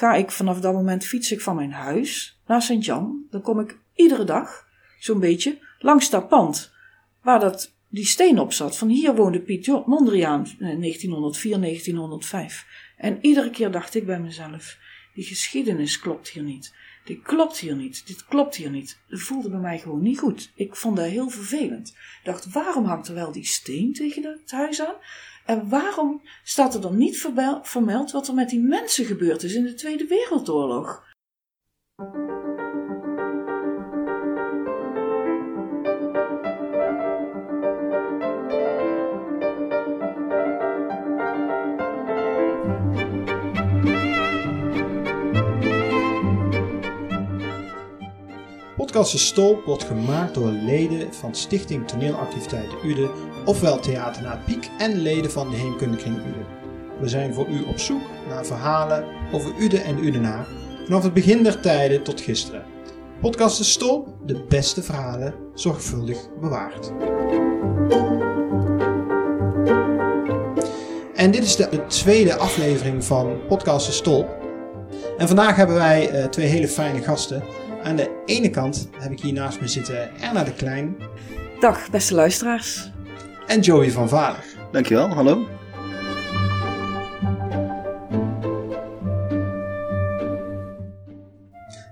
ga ik vanaf dat moment fiets ik van mijn huis naar Sint-Jan. Dan kom ik iedere dag, zo'n beetje, langs dat pand waar dat, die steen op zat. Van hier woonde Piet Mondriaan, 1904, eh, 1905. En iedere keer dacht ik bij mezelf, die geschiedenis klopt hier niet. Dit klopt hier niet. Dit klopt hier niet. Het voelde bij mij gewoon niet goed. Ik vond dat heel vervelend. Ik dacht, waarom hangt er wel die steen tegen het huis aan? En waarom staat er dan niet vermeld wat er met die mensen gebeurd is in de Tweede Wereldoorlog? Podcast Stolp wordt gemaakt door leden van Stichting Toneelactiviteiten Ude, ofwel Theater na Piek en leden van de Heemkundekring Ude. We zijn voor u op zoek naar verhalen over Ude en Udenaar, vanaf het begin der tijden tot gisteren. Podcast Stolp, de beste verhalen, zorgvuldig bewaard. En dit is de, tweede aflevering van Podcast Stolp. En vandaag hebben wij uh, twee hele fijne gasten. Aan de ene kant heb ik hier naast me zitten Erna de Klein. Dag, beste luisteraars. En Joey van Vader. Dankjewel, hallo.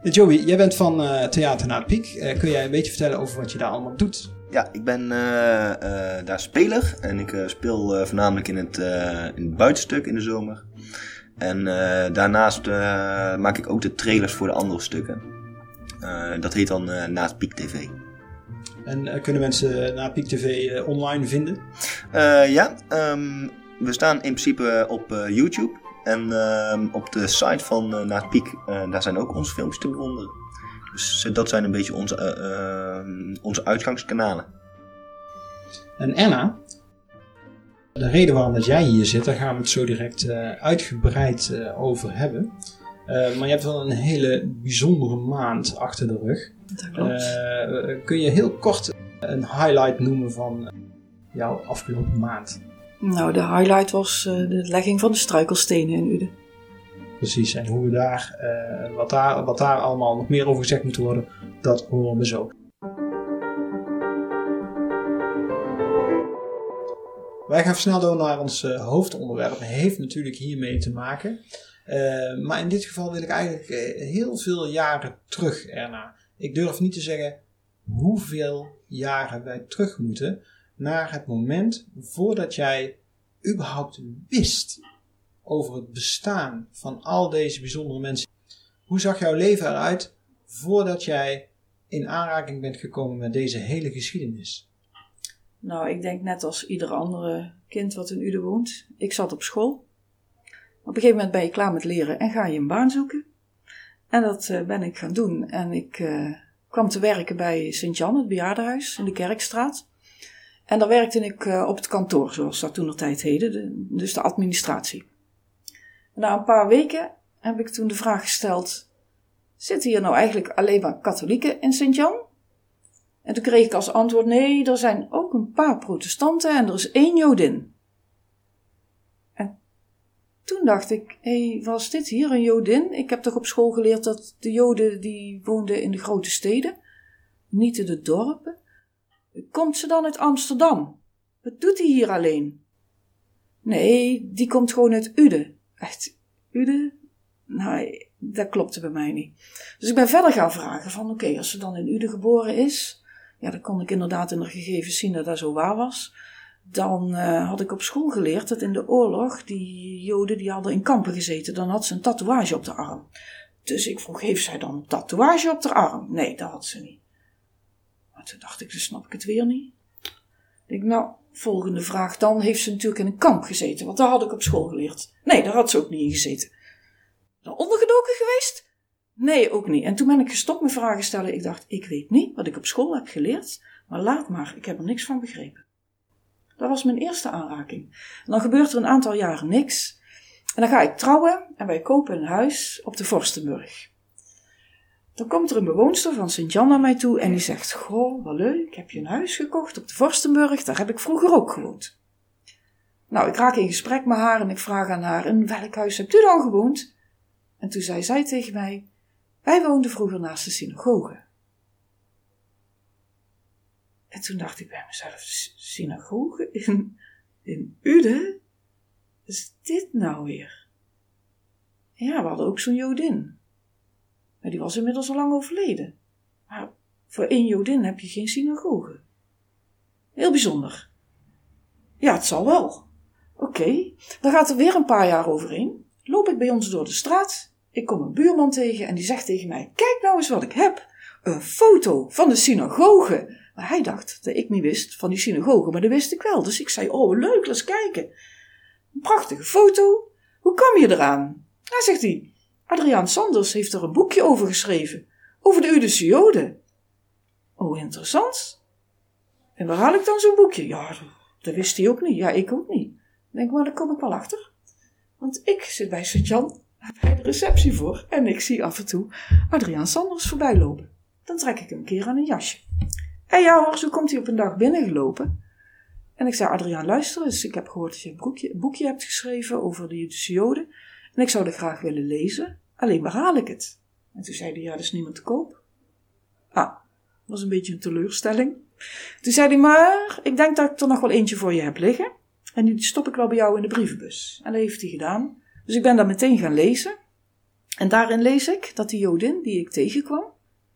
Joey, jij bent van uh, Theater naar Piek. Uh, kun jij een beetje vertellen over wat je daar allemaal doet? Ja, ik ben uh, daar speler en ik speel voornamelijk in het, in het buitenstuk in de zomer. En daarnaast maak ik ook de trailers voor de andere stukken. Eh, dat heet dan uh, Naast Piek TV. En uh, kunnen mensen na Piek TV online vinden? ja, um, we staan in principe op YouTube. En ehm, op de site van uh, Naast Piek, daar zijn ook onze filmpjes te bewonderen. Dus dat zijn een beetje onze, ehm, onze uitgangskanalen. En Anna, de reden waarom dat jij hier zit, daar gaan we het zo direct uitgebreid over hebben. Eh, maar je hebt wel een hele bijzondere maand achter de rug. Dat klopt. Uh, kun je heel kort een highlight noemen van jouw afgelopen maand? Nou, de highlight was uh, de legging van de struikelstenen in Uden. Precies, en hoe we daar, wat daar, wat daar allemaal nog meer over gezegd moet worden, dat horen we zo. Wij gaan snel door naar ons hoofdonderwerp. Het heeft natuurlijk hiermee te maken. Eh, maar in dit geval wil ik eigenlijk eh, heel veel jaren terug erna. Ik durf niet te zeggen hoeveel jaren wij terug moeten naar het moment voordat jij überhaupt wist over het bestaan van al deze bijzondere mensen. Hoe zag jouw leven eruit voordat jij in aanraking bent gekomen met deze hele geschiedenis? Nou, ik denk net als ieder andere kind wat in Uden woont. Ik zat op school. Op een gegeven moment ben je klaar met leren en ga je een baan zoeken. En dat uh, ben ik gaan doen. En ik uh, kwam te werken bij Sint-Jan, het bejaardenhuis in de Kerkstraat. En daar werkte ik uh, op het kantoor, zoals dat toen nog tijd heette, dus de administratie. Na een paar weken heb ik toen de vraag gesteld: zitten hier nou eigenlijk alleen maar katholieken in Sint-Jan? En toen kreeg ik als antwoord: nee, er zijn ook een paar protestanten en er is één Jodin toen dacht ik, hé, was dit hier een Jodin? Ik heb toch op school geleerd dat de Joden die woonden in de grote steden, niet in de dorpen. Komt ze dan uit Amsterdam? Wat doet hij hier alleen? Nee, die komt gewoon uit Ude. Echt, Ude? Nou, dat klopte bij mij niet. Dus ik ben verder gaan vragen van, oké, als ze dan in Ude geboren is, ja, dan kon ik inderdaad in de gegevens zien dat dat zo waar was dan uh, had ik op school geleerd dat in de oorlog die Joden die hadden in kampen gezeten. Dan had ze een tatoeage op de arm. Dus ik vroeg, heeft zij dan een tatoeage op de arm? Nee, dat had ze niet. Maar toen dacht ik, dan snap ik het weer niet. Ik denk, nou, volgende vraag. Dan heeft ze natuurlijk in een kamp gezeten, want daar had ik op school geleerd. Nee, daar had ze ook niet in gezeten. Dan ondergedoken geweest? Nee, ook niet. En toen ben ik gestopt met vragen stellen. Ik dacht, ik weet niet wat ik op school heb geleerd, maar laat maar, ik heb er niks van begrepen. Dat was mijn eerste aanraking. En dan gebeurt er een aantal jaren niks. En dan ga ik trouwen en wij kopen een huis op de Vorstenburg. Dan komt er een bewoonster van Sint-Jan naar mij toe en die zegt: Goh, wat leuk, ik heb je een huis gekocht op de Vorstenburg, daar heb ik vroeger ook gewoond. Nou, ik raak in gesprek met haar en ik vraag aan haar: In welk huis hebt u dan gewoond? En toen zei zij tegen mij: Wij woonden vroeger naast de synagoge. En toen dacht ik bij mezelf: Synagoge in, in Uden? Is dit nou weer? Ja, we hadden ook zo'n Jodin. Maar die was inmiddels al lang overleden. Maar voor één Jodin heb je geen synagoge. Heel bijzonder. Ja, het zal wel. Oké, dan gaat er weer een paar jaar overheen. Loop ik bij ons door de straat. Ik kom een buurman tegen en die zegt tegen mij: Kijk nou eens wat ik heb. Een foto van de synagoge. Maar hij dacht dat ik niet wist van die synagoge, maar dat wist ik wel. Dus ik zei: Oh, leuk, laat eens kijken. Een prachtige foto. Hoe kom je eraan? Ja, zegt hij. Adriaan Sanders heeft er een boekje over geschreven. Over de Udische Joden. Oh, interessant. En waar haal ik dan zo'n boekje? Ja, dat wist hij ook niet. Ja, ik ook niet. denk, maar daar kom ik wel achter. Want ik zit bij Sint-Jan, bij de receptie voor, en ik zie af en toe Adriaan Sanders voorbij lopen. Dan trek ik hem een keer aan een jasje. En ja hoor, zo komt hij op een dag binnengelopen. En ik zei, Adriaan, luister eens, ik heb gehoord dat je een boekje, boekje hebt geschreven over de Judische Joden. En ik zou dat graag willen lezen, alleen waar haal ik het? En toen zei hij, ja, dat is niemand te koop. Ah, was een beetje een teleurstelling. Toen zei hij, maar ik denk dat ik er nog wel eentje voor je heb liggen. En die stop ik wel bij jou in de brievenbus. En dat heeft hij gedaan. Dus ik ben daar meteen gaan lezen. En daarin lees ik dat die Jodin die ik tegenkwam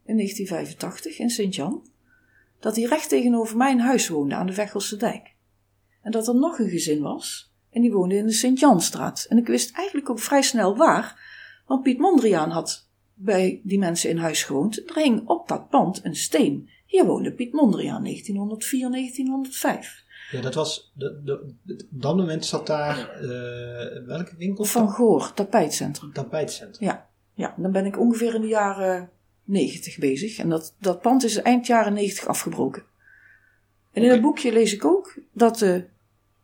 in 1985 in Sint-Jan, dat die recht tegenover mijn huis woonde aan de Vechelse dijk. En dat er nog een gezin was en die woonde in de Sint-Janstraat. En ik wist eigenlijk ook vrij snel waar, want Piet Mondriaan had bij die mensen in huis gewoond. Er hing op dat pand een steen. Hier woonde Piet Mondriaan 1904, 1905. Ja, dat was. De, de, op dat moment zat daar. Uh, welke winkel? Van Goor, tapijtcentrum. Tapijtcentrum. Ja, ja, dan ben ik ongeveer in de jaren 90 bezig. En dat, dat pand is eind jaren 90 afgebroken. En in het boekje lees ik ook dat de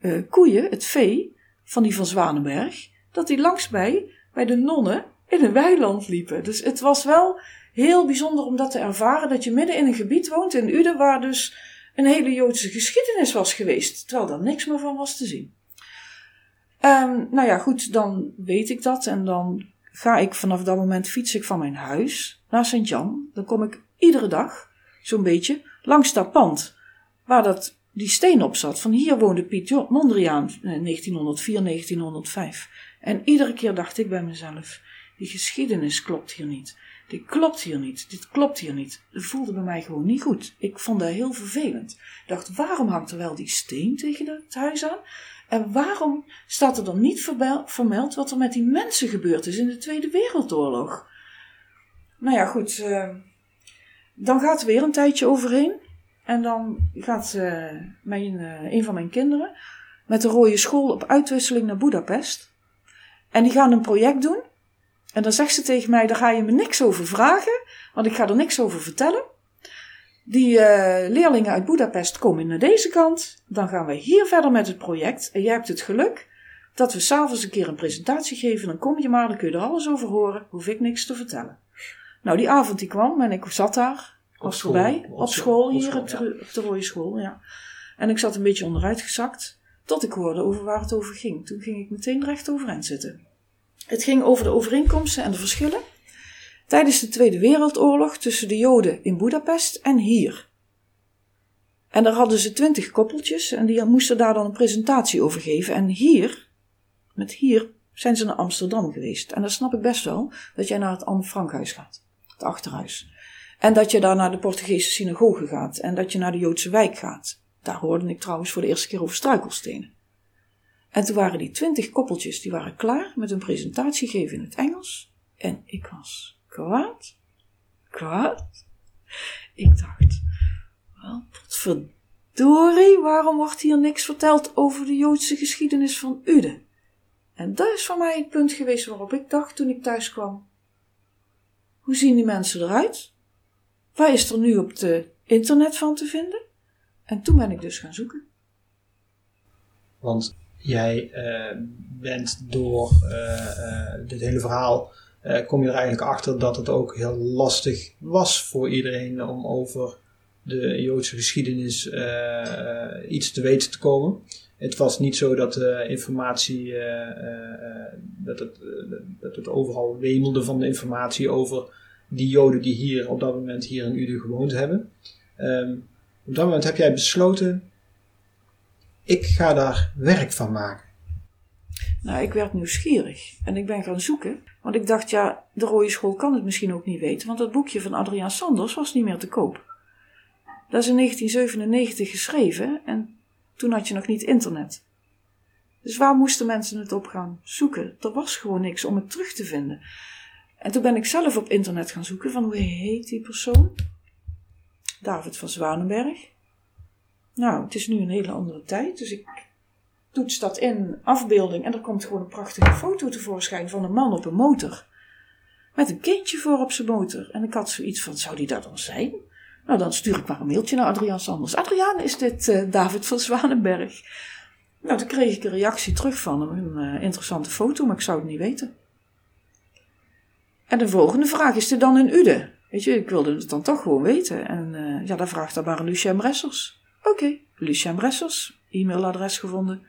uh, koeien, het vee van die van Zwanenberg, dat die langsbij bij de nonnen in een weiland liepen. Dus het was wel heel bijzonder om dat te ervaren, dat je midden in een gebied woont in Uden, waar dus een hele Joodse geschiedenis was geweest, terwijl er niks meer van was te zien. Um, nou ja, goed, dan weet ik dat en dan ga ik vanaf dat moment fiets ik van mijn huis naar Sint-Jan. Dan kom ik iedere dag, zo'n beetje, langs dat pand waar dat, die steen op zat. Van hier woonde Piet Mondriaan, 1904, eh, 1905. En iedere keer dacht ik bij mezelf, die geschiedenis klopt hier niet. Dit klopt hier niet. Dit klopt hier niet. Het voelde bij mij gewoon niet goed. Ik vond dat heel vervelend. Ik dacht, waarom hangt er wel die steen tegen het huis aan? En waarom staat er dan niet vermeld wat er met die mensen gebeurd is in de Tweede Wereldoorlog? Nou ja, goed. Uh, dan gaat er weer een tijdje overheen. En dan gaat uh, mijn, uh, een van mijn kinderen met de rode school op uitwisseling naar Budapest. En die gaan een project doen. En dan zegt ze tegen mij: daar ga je me niks over vragen, want ik ga er niks over vertellen. Die uh, leerlingen uit Budapest komen naar deze kant. Dan gaan we hier verder met het project. En jij hebt het geluk dat we s'avonds een keer een presentatie geven. Dan kom je maar, dan kun je er alles over horen. Hoef ik niks te vertellen. Nou, die avond die kwam en ik zat daar. Was voorbij. Op, school, hier op, de, op de rode school, ja. En ik zat een beetje onderuit gezakt. Tot ik hoorde over waar het over ging. Toen ging ik meteen recht overeind zitten. Het ging over de overeenkomsten en de verschillen tijdens de Tweede Wereldoorlog tussen de Joden in Budapest en hier. En daar hadden ze twintig koppeltjes en die moesten daar dan een presentatie over geven. En hier, met hier, zijn ze naar Amsterdam geweest. En dan snap ik best wel dat jij naar het Anne Frankhuis gaat, het achterhuis. En dat je daar naar de Portugese synagoge gaat en dat je naar de Joodse wijk gaat. Daar hoorde ik trouwens voor de eerste keer over struikelstenen. En toen waren die twintig koppeltjes, die waren klaar met een presentatie geven in het Engels. En ik was kwaad. Kwaad. Ik dacht, wel, verdorie, waarom wordt hier niks verteld over de Joodse geschiedenis van Uden? En dat is voor mij het punt geweest waarop ik dacht toen ik thuis kwam. Hoe zien die mensen eruit? Waar is er nu op het internet van te vinden? En toen ben ik dus gaan zoeken. Want jij uh, bent door uh, dit hele verhaal, kom je er eigenlijk achter dat het ook heel lastig was voor iedereen om over de Joodse geschiedenis iets te weten te komen. Het was niet zo dat informatie, eh, eh, eh, dat, het, eh, dat het overal wemelde van de informatie over die Joden die hier op dat moment hier in Uden gewoond hebben. Ehm, op dat moment heb jij besloten, ik ga daar werk van maken. Nou, ik werd nieuwsgierig en ik ben gaan zoeken. Want ik dacht, ja, de Rode School kan het misschien ook niet weten, want dat boekje van Adriaan Sanders was niet meer te koop. Dat is in 1997 geschreven en toen had je nog niet internet. Dus waar moesten mensen het op gaan zoeken? Er was gewoon niks om het terug te vinden. En toen ben ik zelf op internet gaan zoeken van hoe heet die persoon? David van Zwanenberg. Nou, het is nu een hele andere tijd, dus ik toets dat in, afbeelding, en er komt gewoon een prachtige foto tevoorschijn van een man op een motor. Met een kindje voor op zijn motor. En ik had zoiets van, zou die dat dan zijn? Nou, dan stuur ik maar een mailtje naar Adriaan Sanders. Adriaan, is dit eh, David van Zwanenberg? Nou, toen kreeg ik een reactie terug van hem. Een eh, interessante foto, maar ik zou het niet weten. En de volgende vraag is er dan in Ude. Weet je, ik wilde het dan toch gewoon weten. En eh, ja, dan vraagt hij maar Lucien Bressers. Oké, Lucien Bressers, e-mailadres gevonden.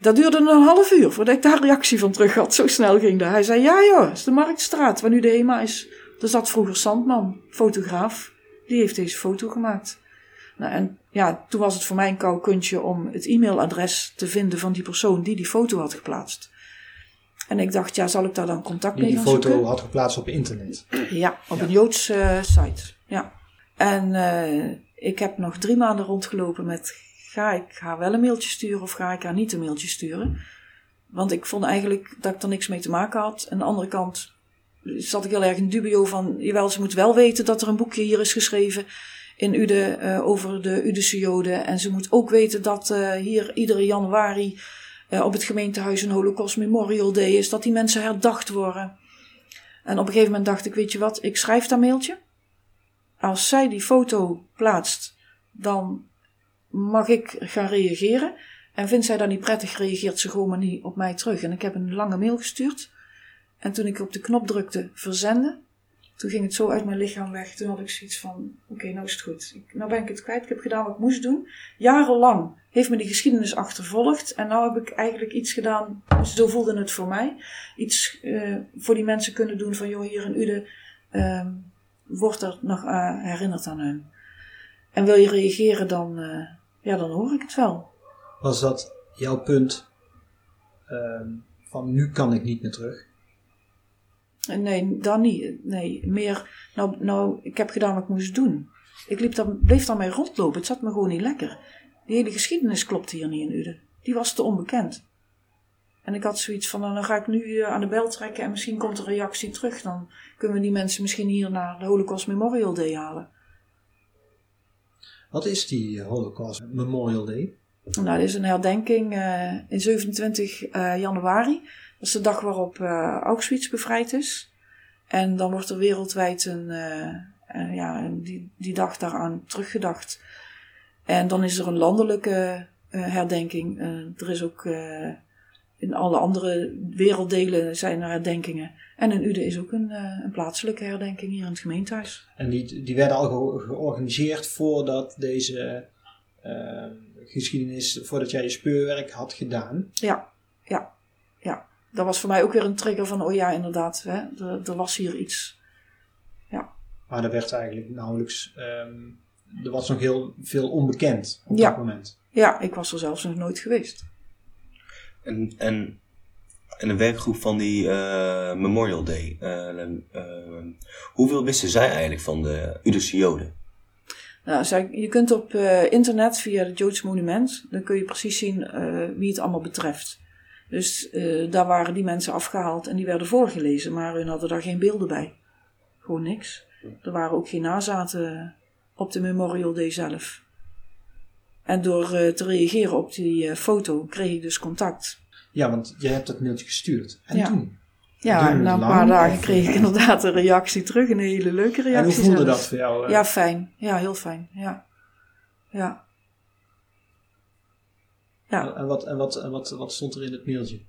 Dat duurde een half uur voordat ik daar reactie van terug had. Zo snel ging dat. Hij zei, ja joh, het is de Marktstraat, waar nu de HEMA is. Er zat vroeger Sandman, fotograaf. Die heeft deze foto gemaakt. Nou, en ja, toen was het voor mij een kou kuntje om het e-mailadres te vinden van die persoon die die foto had geplaatst. En ik dacht, ja, zal ik daar dan contact Die mee die gaan foto zoeken? had geplaatst op internet. Ja, op een Joods eh, site. Ja. En eh, ik heb nog drie maanden rondgelopen met: ga ik haar wel een mailtje sturen of ga ik haar niet een mailtje sturen? Want ik vond eigenlijk dat ik er niks mee te maken had. Aan de andere kant zat ik heel erg in dubio van: jawel, ze moet wel weten dat er een boekje hier is geschreven in Ude eh, over de Udese Joden. En ze moet ook weten dat eh, hier iedere januari eh, op het gemeentehuis een Holocaust Memorial Day is, dat die mensen herdacht worden. En op een gegeven moment dacht ik, weet je wat, ik schrijf dat mailtje. Als zij die foto plaatst, dan mag ik gaan reageren. En vindt zij dat niet prettig, reageert ze gewoon maar niet op mij terug. En ik heb een lange mail gestuurd. En toen ik op de knop drukte verzenden, toen ging het zo uit mijn lichaam weg. Toen had ik zoiets van, oké, nou is het goed. Nou ben ik het kwijt. Ik heb gedaan wat ik moest doen. Jarenlang heeft me die geschiedenis achtervolgd. En nou heb ik eigenlijk iets gedaan, zo voelde het voor mij. Iets eh, voor die mensen kunnen doen van, joh, hier in Ude ehm, wordt er nog eh, herinnerd aan hun. En wil je reageren, dan, eh, ja, dan hoor ik het wel. Was dat jouw punt ehm, van nu kan ik niet meer terug? Nee, dan niet. Nee, meer, nou, nou, ik heb gedaan wat ik moest doen. Ik liep dan, bleef daarmee rondlopen. Het zat me gewoon niet lekker. Die hele geschiedenis klopt hier niet in Uden. Die was te onbekend. En ik had zoiets van, nou, dan ga ik nu eh, aan de bel trekken en misschien komt er een reactie terug. Dan kunnen we die mensen misschien hier naar de Holocaust Memorial Day halen. Wat is die Holocaust Memorial Day? Nou, dit is een herdenking eh, in 27 eh, januari. Dat is de dag waarop eh, Auschwitz bevrijd is. En dan wordt er wereldwijd een, eh, eh, ja, die, die dag daaraan teruggedacht. En dan is er een landelijke eh, herdenking. Eh, er is ook eh, in alle andere werelddelen zijn er herdenkingen. En in Uden is ook een, eh, een plaatselijke herdenking hier in het gemeentehuis. En die, die werden al ge- georganiseerd voordat deze ehm, geschiedenis, voordat jij je speurwerk had gedaan. Ja, ja, ja. Dat was voor mij ook weer een trigger van, oh ja, inderdaad, hè, er, er was hier iets. Maar er werd eigenlijk nauwelijks, ehm, er was nog heel veel onbekend op Ja. dat moment. Ja, ik was er zelfs nog nooit geweest. En, en, en de werkgroep van die eh, Memorial Day. eh, eh, hoeveel wisten zij eigenlijk van de Udese Joden? Nou, je kunt op internet via het Joods Monument, dan kun je precies zien wie het allemaal betreft. Dus daar waren die mensen afgehaald en die werden voorgelezen, maar hun hadden daar geen beelden bij. Gewoon niks. Er waren ook geen nazaten op de Memorial Day zelf. En door eh, te reageren op die eh, foto kreeg ik dus contact. Ja, want jij hebt dat mailtje gestuurd. En Ja. toen? Ja, na een paar dagen of- kreeg ik inderdaad een reactie terug, een hele leuke reactie. En hoe voelde zelfs. dat voor jou? eh? Ja, fijn. Ja, heel fijn. Ja. Ja. Ja. En, wat, en, wat, en wat, wat stond er in het mailtje?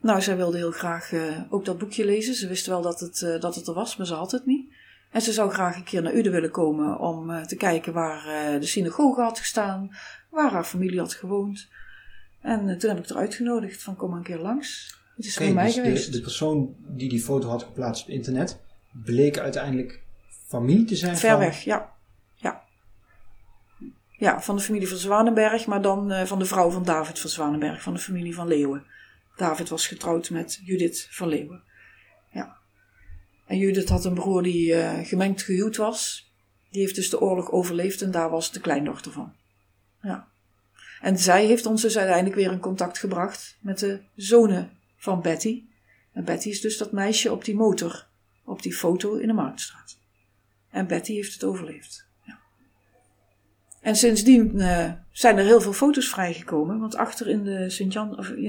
Nou, zij wilde heel graag ook dat boekje lezen. Ze wist wel dat het, dat het er was, maar ze had het niet. En ze zou graag een keer naar Uden willen komen om eh, te kijken waar eh, de synagoge had gestaan, waar haar familie had gewoond. En eh, toen heb ik haar uitgenodigd van kom maar een keer langs. Het is Oké, voor mij dus geweest. de, de persoon die die foto had geplaatst op internet, bleek uiteindelijk familie te zijn Ver van... weg, ja. ja. Ja, van de familie van Zwanenberg, maar dan van de vrouw van David van Zwanenberg, van de familie van Leeuwen. David was getrouwd met Judith van Leeuwen. Ja. En Judith had een broer die eh, gemengd gehuwd was. Die heeft dus de oorlog overleefd en daar was de kleindochter van. Ja. En zij heeft ons dus uiteindelijk weer in contact gebracht met de zonen van Betty. En Betty is dus dat meisje op die motor, op die foto in de Marktstraat. En Betty heeft het overleefd. Ja. En sindsdien eh, zijn er heel veel foto's vrijgekomen. Want achter in de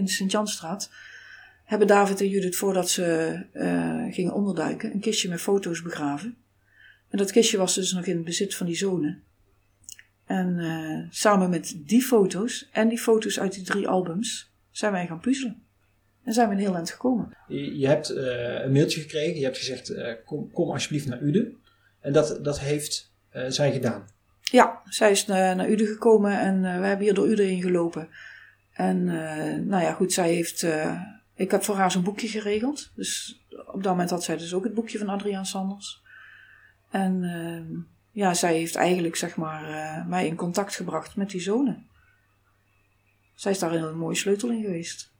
Sint-Janstraat hebben David en Judith voordat ze eh, gingen onderduiken een kistje met foto's begraven. En dat kistje was dus nog in het bezit van die zonen. En eh, samen met die foto's en die foto's uit die drie albums zijn wij gaan puzzelen. En zijn we een heel eind gekomen. Je, je hebt eh, een mailtje gekregen, je hebt gezegd, kom, kom alsjeblieft naar Uden. En dat, dat heeft zij gedaan. Ja, zij is naar, naar Uden gekomen en we hebben hier door Uden heen gelopen. En nou ja, goed, zij heeft. Ik heb voor haar zo'n boekje geregeld. Dus op dat moment had zij dus ook het boekje van Adriaan Sanders. En eh, ja, zij heeft eigenlijk, zeg maar, eh, mij in contact gebracht met die zonen. Zij is daar een mooie sleutel in geweest.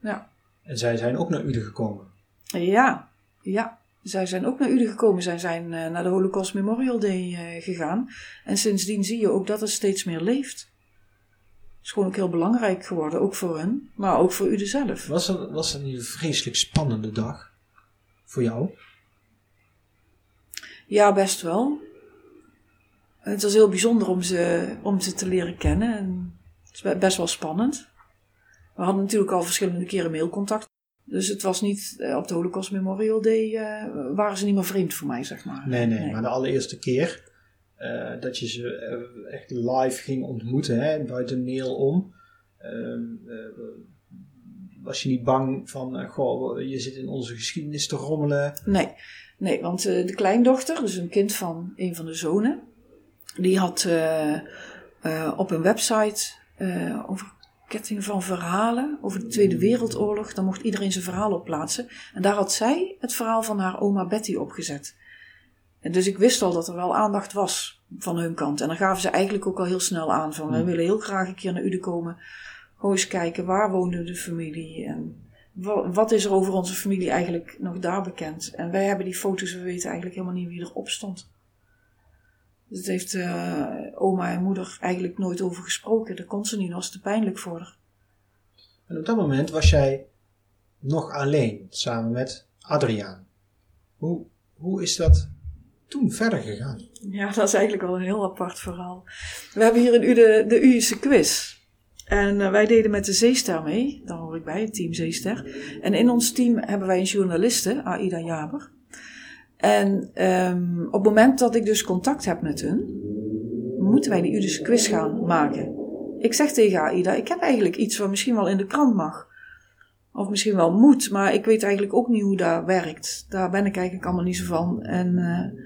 Ja. En zij zijn ook naar Uden gekomen. Ja, ja. Zij zijn ook naar Uden gekomen. Zij zijn eh, naar de Holocaust Memorial Day eh, gegaan. En sindsdien zie je ook dat het steeds meer leeft. Is gewoon ook heel belangrijk geworden, ook voor hun, maar ook voor Uden zelf. Was dat, was dat niet een vreselijk spannende dag voor jou? Ja, best wel. Het was heel bijzonder om ze, om ze te leren kennen. En het is be- best wel spannend. We hadden natuurlijk al verschillende keren mailcontact. Dus het was niet eh, op de Holocaust Memorial Day, eh, waren ze niet meer vreemd voor mij, zeg maar. Nee, nee, maar de allereerste keer eh, dat je ze eh, echt live ging ontmoeten, hè, buiten mail om, ehm, eh, was je niet bang van, goh, je zit in onze geschiedenis te rommelen? Nee, nee want de kleindochter, dus een kind van een van de zonen, die had op een website over ketting van verhalen over de Tweede Wereldoorlog. Dan mocht iedereen zijn verhaal op plaatsen. En daar had zij het verhaal van haar oma Betty opgezet. En dus ik wist al dat er wel aandacht was van hun kant. En dan gaven ze eigenlijk ook al heel snel aan van, we willen heel graag een keer naar Uden komen. Gewoon eens kijken, waar woonde de familie en wa- wat is er over onze familie eigenlijk nog daar bekend? En wij hebben die foto's, we weten eigenlijk helemaal niet wie erop stond. Dus het heeft eh, oma en moeder eigenlijk nooit over gesproken. Daar kon ze niet, dat was te pijnlijk voor haar. En op dat moment was jij nog alleen, samen met Adriaan. Hoe, hoe is dat toen verder gegaan? Ja, dat is eigenlijk wel een heel apart verhaal. We hebben hier in U de, de Uïse quiz. En eh, wij deden met de Zeester mee, daar hoor ik bij, het team Zeester. En in ons team hebben wij een journaliste, Aida Jaber. En ehm, op het moment dat ik dus contact heb met hun, moeten wij die Udische quiz gaan maken. Ik zeg tegen Aida, ik heb eigenlijk iets wat misschien wel in de krant mag. Of misschien wel moet, maar ik weet eigenlijk ook niet hoe dat werkt. Daar ben ik eigenlijk allemaal niet zo van. En eh,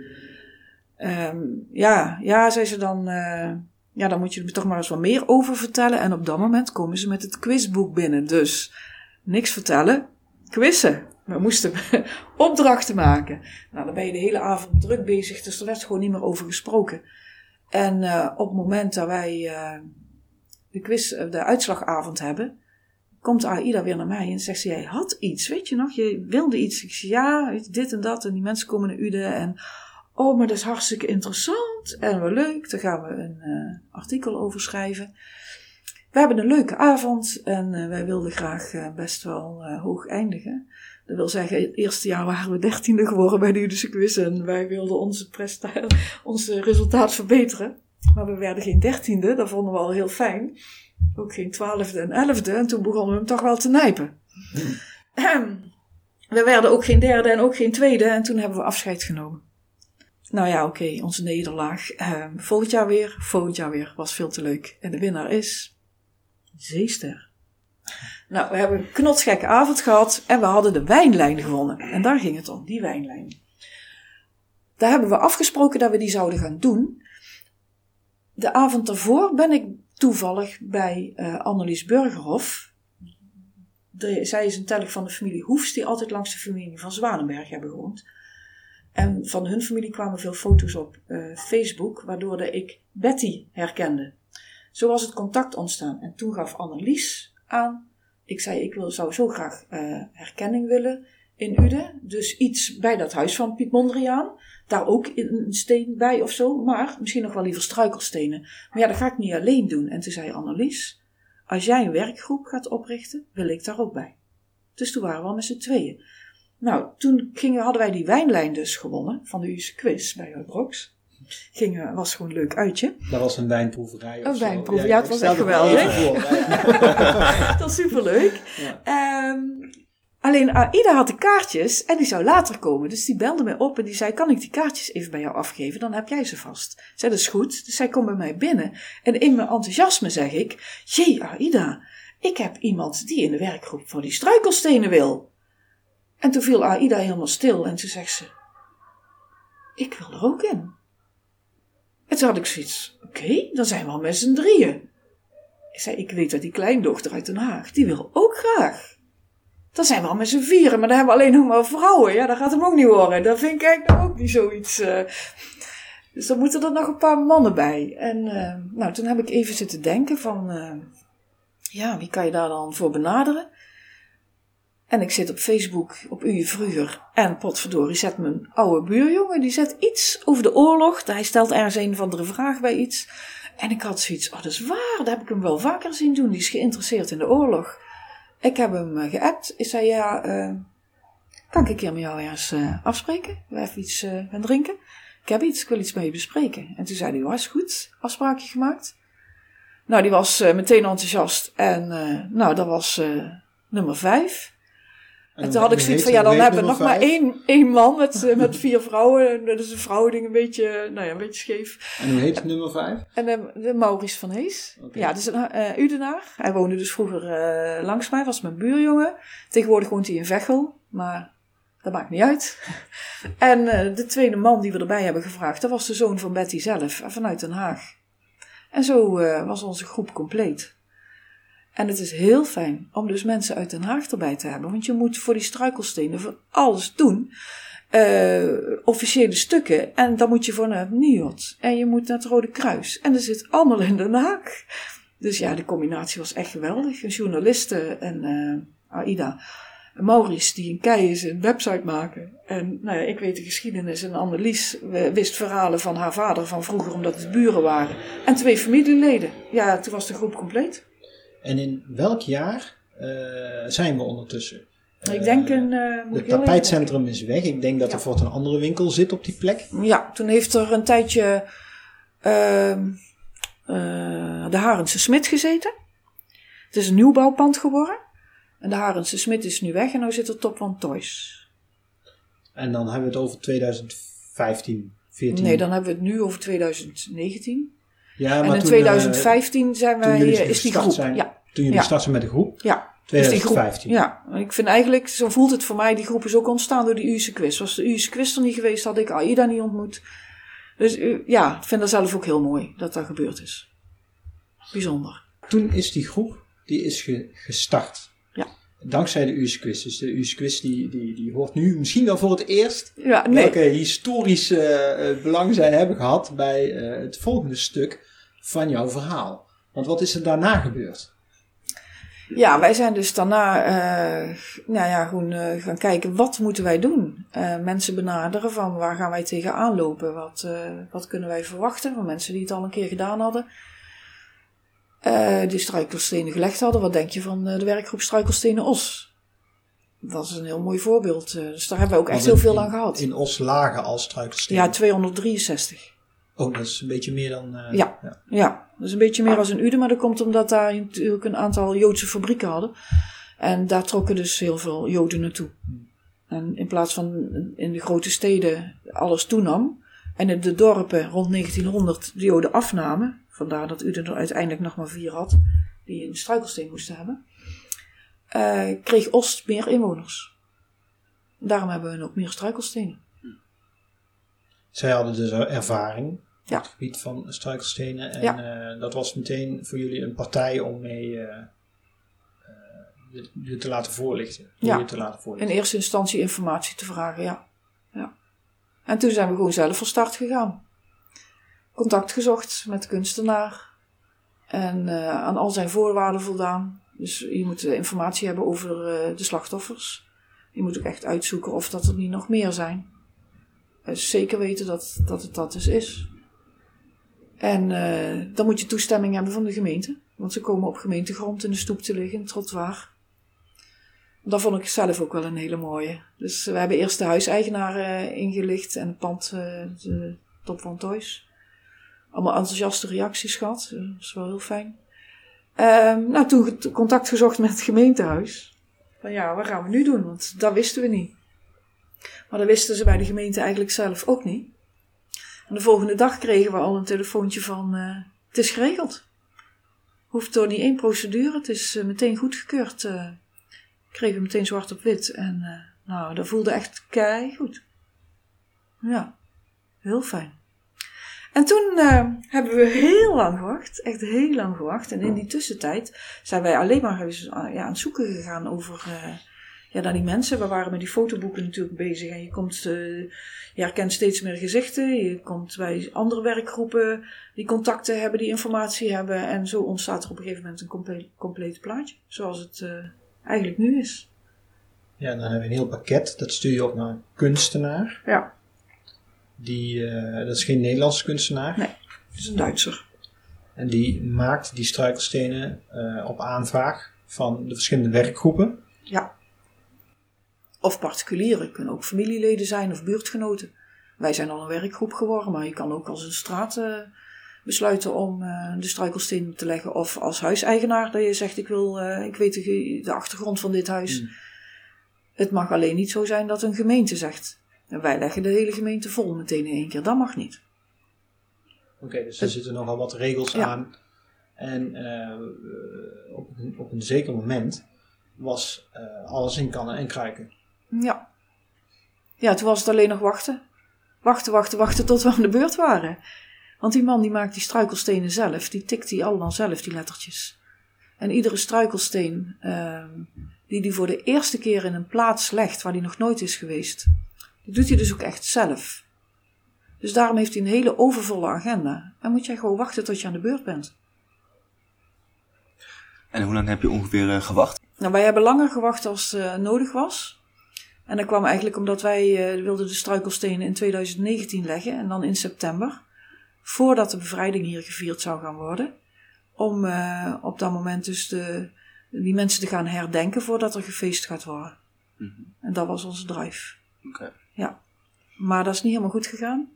ehm, ja, ja, zei ze dan, eh, ja, dan moet je er toch maar eens wat meer over vertellen. En op dat moment komen ze met het quizboek binnen. Dus niks vertellen, quizzen. We moesten opdrachten maken. Nou, dan ben je de hele avond druk bezig, dus er werd gewoon niet meer over gesproken. En eh, op het moment dat wij eh, de quiz, de uitslagavond hebben, komt Aida weer naar mij en zegt ze, jij had iets, weet je nog? Je wilde iets. Ik zeg, ja, dit en dat. En die mensen komen naar Uden en, oh, maar dat is hartstikke interessant en wel leuk. Daar gaan we een eh, artikel over schrijven. We hebben een leuke avond en eh, wij wilden graag eh, best wel hoog eindigen. Dat wil zeggen, het eerste jaar waren we dertiende geworden bij de Udische quiz en wij wilden onze, onze resultaat verbeteren. Maar we werden geen dertiende, dat vonden we al heel fijn. Ook geen twaalfde en elfde. En toen begonnen we hem toch wel te nijpen. Ahem. We werden ook geen derde en ook geen tweede. En toen hebben we afscheid genomen. Nou ja, oké, onze nederlaag. Ehm, volgend jaar weer, volgend jaar weer. Was veel te leuk. En de winnaar is... Zeester. Nou, we hebben een knotsgekke avond gehad. En we hadden de wijnlijn gewonnen. En daar ging het om, die wijnlijn. daar hebben we afgesproken dat we die zouden gaan doen. De avond daarvoor ben ik toevallig bij uh, Annelies Burgerhof. De, zij is een telg van de familie Hoefs, die altijd langs de familie van Zwanenberg hebben gewoond. En van hun familie kwamen veel foto's op uh, Facebook, waardoor ik Betty herkende. Zo was het contact ontstaan. En toen gaf Annelies aan, ik zei ik wil, zou zo graag uh, herkenning willen in Uden. Dus iets bij dat huis van Piet Mondriaan. Daar ook een steen bij of zo. Maar misschien nog wel liever struikelstenen. Maar ja, dat ga ik niet alleen doen. En toen zei Annelies, als jij een werkgroep gaat oprichten, wil ik daar ook bij. Dus toen waren we al met z'n tweeën. Nou, toen gingen, hadden wij die wijnlijn dus gewonnen van de U's quiz bij Brox. Ging, was gewoon een leuk uitje. Dat was een wijnproeverij. Een wijnproeverij, ja, het was echt geweldig. dat was superleuk. Ja. Um, alleen Aida had de kaartjes en die zou later komen. Dus die belde mij op en die zei: Kan ik die kaartjes even bij jou afgeven? Dan heb jij ze vast. Zei dat is goed. Dus zij komt bij mij binnen. En in mijn enthousiasme zeg ik: Jee, Aida, ik heb iemand die in de werkgroep voor die struikelstenen wil. En toen viel Aida helemaal stil en toen zegt ze: Ik wil er ook in. En toen had ik zoiets: Oké, dan zijn we al met z'n drieën. Ik zei: Ik weet dat die kleindochter uit Den Haag, die wil ook graag. Dan zijn we al met z'n vieren, maar dan hebben we alleen nog maar vrouwen. Ja, dat gaat hem ook niet horen. Dat vind ik eigenlijk ook niet zoiets. Uh... Dus dan moeten er nog een paar mannen bij. En uh, nou, toen heb ik even zitten denken van, uh, ja, wie kan je daar dan voor benaderen? En ik zit op Facebook op Uur Vroeger. En potverdorie zet mijn oude buurjongen, die zet iets over de oorlog. Hij stelt ergens een of andere vraag bij iets. En ik had zoiets, oh dat is waar, dat heb ik hem wel vaker zien doen. Die is geïnteresseerd in de oorlog. Ik heb hem uh, geappt. Ik zei, ja, uh, kan ik een keer met jou eens uh, afspreken? We even iets gaan drinken. Ik heb iets, ik wil iets met je bespreken. En toen zei hij, was goed, afspraakje gemaakt. Nou, die was meteen enthousiast. En nou, dat was nummer vijf. En, toen had ik zoiets van, ja, dan hebben we nog maar één, één man met, eh, met vier vrouwen. Dat is een vrouwding een beetje, nou ja, een beetje scheef. En hoe heet nummer vijf? En de, de Maurice van Hees. Okay. Ja, dus een uh, Udenaar. Hij woonde dus vroeger uh, langs mij, was mijn buurjongen. Tegenwoordig woont hij in Vechel, maar dat maakt niet uit. en uh, de tweede man die we erbij hebben gevraagd, dat was de zoon van Betty zelf, vanuit Den Haag. En zo was onze groep compleet. En het is heel fijn om dus mensen uit Den Haag erbij te hebben. Want je moet voor die struikelstenen van alles doen. Uh, officiële stukken. En dan moet je voor naar het NIOT. En je moet naar het Rode Kruis. En dat zit allemaal in Den Haag. Dus ja, de combinatie was echt geweldig. Journalisten en uh, Aida. Maurice, die een kei is, een website maken. En nou ja, ik weet de geschiedenis. En Annelies wist verhalen van haar vader van vroeger, omdat het buren waren. En twee familieleden. Ja, toen was de groep compleet. En in welk jaar uh, zijn we ondertussen? Ik denk een. Uh, het tapijtcentrum is weg. Ik denk dat er voor een andere winkel zit op die plek. Ja, toen heeft er een tijdje uh, de Harense Smit gezeten. Het is een nieuwbouwpand geworden. En de Harense Smit is nu weg en nu zit er Top van Toys. En dan hebben we het over 2015, 14? Nee, dan hebben we het nu over 2019. Ja, maar en in 2015 zijn wij, is die groep. Zijn, ja. Toen jullie ja. starten met de groep? Ja. 2015. Dus ja, ik vind eigenlijk, zo voelt het voor mij, die groep is ook ontstaan door die Use quiz. Was de Use quiz er niet geweest, had ik AIDA niet ontmoet. Dus ja, ik vind dat zelf ook heel mooi dat dat gebeurd is. Bijzonder. Toen is die groep, die is ge, gestart. Dankzij de Use quiz. Dus de Use quiz die, die, die hoort nu misschien wel voor het eerst. Ja, nee. Welke historische uh, belang zij hebben gehad bij uh, het volgende stuk van jouw verhaal. Want wat is er daarna gebeurd? Ja, wij zijn dus daarna uh, nou ja, gewoon, uh, gaan kijken wat moeten wij doen. Uh, mensen benaderen van waar gaan wij tegenaan lopen? Wat, wat kunnen wij verwachten van mensen die het al een keer gedaan hadden? Die struikelstenen gelegd hadden. Wat denk je van de werkgroep Struikelstenen Os? Dat is een heel mooi voorbeeld. dus daar hebben we ook echt heel veel aan gehad. In Os lagen als struikelstenen? Ja, 263. Oh, dat is een beetje meer dan. Uh, ja, ja, ja. dat is een beetje meer als een Uden, maar dat komt omdat daar natuurlijk een aantal Joodse fabrieken hadden. En daar trokken dus heel veel Joden naartoe. En in plaats van in de grote steden alles toenam, en in de dorpen rond 1900 de Joden afnamen, vandaar dat Uden er uiteindelijk nog maar vier had, die een struikelsteen moesten hebben, uh, kreeg Oost meer inwoners. Daarom hebben we ook meer struikelstenen. zij hadden dus ervaring Ja. op het gebied van struikelstenen. En Ja. eh, dat was meteen voor jullie een partij om mee eh, eh, je- te laten voorlichten. Ja. Je te laten In voorlichten. eerste instantie informatie te vragen, ja. ja. En toen zijn we gewoon zelf van start gegaan. Contact gezocht met de kunstenaar. En eh, aan al zijn voorwaarden voldaan. Dus je moet informatie hebben over eh, de slachtoffers. Je moet ook echt uitzoeken of dat er niet nog meer zijn. Eh, zeker weten dat, dat het dat dus is. En dan moet je toestemming hebben van de gemeente. Want ze komen op gemeentegrond in de stoep te liggen, trottoir. Dat vond ik zelf ook wel een hele mooie. Dus we hebben eerst de huiseigenaar ingelicht en het pand, de Top van Toys. Allemaal enthousiaste reacties gehad. Eh, Dat is wel heel fijn. Ehm, nou, toen contact gezocht met het gemeentehuis. Van ja, wat gaan we nu doen? Want dat wisten we niet. Maar dat wisten ze bij de gemeente eigenlijk zelf ook niet. En de volgende dag kregen we al een telefoontje van... eh, het is geregeld. Hoeft door niet één procedure. Het is eh, meteen goedgekeurd. eh kregen we meteen zwart op wit. En nou, dat voelde echt kei goed. Ja, heel fijn. En toen eh, hebben we heel lang gewacht, echt heel lang gewacht. En in die tussentijd zijn wij alleen maar eens, ah, ja, aan het zoeken gegaan over eh, ja, naar die mensen. We waren met die fotoboeken natuurlijk bezig. En je, komt, eh, je herkent steeds meer gezichten. Je komt bij andere werkgroepen die contacten hebben, die informatie hebben. En zo ontstaat er op een gegeven moment een comple compleet plaatje. Zoals het eh, eigenlijk nu is. Ja, dan hebben we een heel pakket. Dat stuur je op naar een kunstenaar. Ja, Die, eh, dat is geen Nederlandse kunstenaar. Nee. het is een Duitser. En die maakt die struikelstenen eh, op aanvraag van de verschillende werkgroepen. Ja. Of particulieren, kunnen ook familieleden zijn of buurtgenoten. Wij zijn al een werkgroep geworden, maar je kan ook als een straat eh, besluiten om de struikelstenen te leggen. Of als huiseigenaar, dat je zegt: Ik, wil, ik weet de, achtergrond van dit huis. Mm. Het mag alleen niet zo zijn dat een gemeente zegt. En wij leggen de hele gemeente vol meteen in één keer. Dat mag niet. Oké, dus er zitten nogal wat regels Ja. aan. En eh, op, een, op een zeker moment was eh, alles in kannen en kruiken. Ja. Ja, toen was het alleen nog wachten. Wachten, wachten, wachten tot we aan de beurt waren. Want die man die maakt die struikelstenen zelf. Die tikt die allemaal zelf, die lettertjes. En iedere struikelsteen ehm, die hij voor de eerste keer in een plaats legt waar hij nog nooit is geweest. Die doet hij dus ook echt zelf. Dus daarom heeft hij een hele overvolle agenda. En moet jij gewoon wachten tot je aan de beurt bent. En hoe lang heb je ongeveer eh, gewacht? Nou, wij hebben langer gewacht als eh, nodig was. En dat kwam eigenlijk omdat wij eh, wilden de struikelstenen in 2019 leggen en dan in september. Voordat de bevrijding hier gevierd zou gaan worden. Om op dat moment dus de, die mensen te gaan herdenken voordat er gefeest gaat worden. Mhm. En dat was onze drive. Oké. Ja. Maar dat is niet helemaal goed gegaan.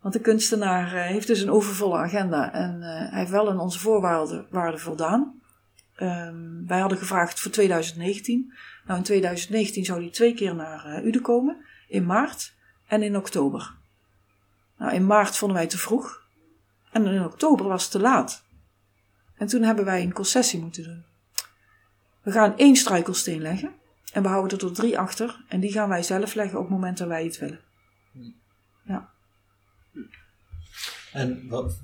Want de kunstenaar eh, heeft dus een overvolle agenda en eh, hij heeft wel aan onze voorwaarden waarden voldaan. Ehm, wij hadden gevraagd voor 2019. Nou, in 2019 zou hij twee keer naar eh Uden komen. In maart en in oktober. Nou, in maart vonden wij te vroeg. En in oktober was het te laat. En toen hebben wij een concessie moeten doen. We gaan één struikelsteen leggen. En we houden er drie achter. En die gaan wij zelf leggen op het moment dat wij het willen. Ja. En wat,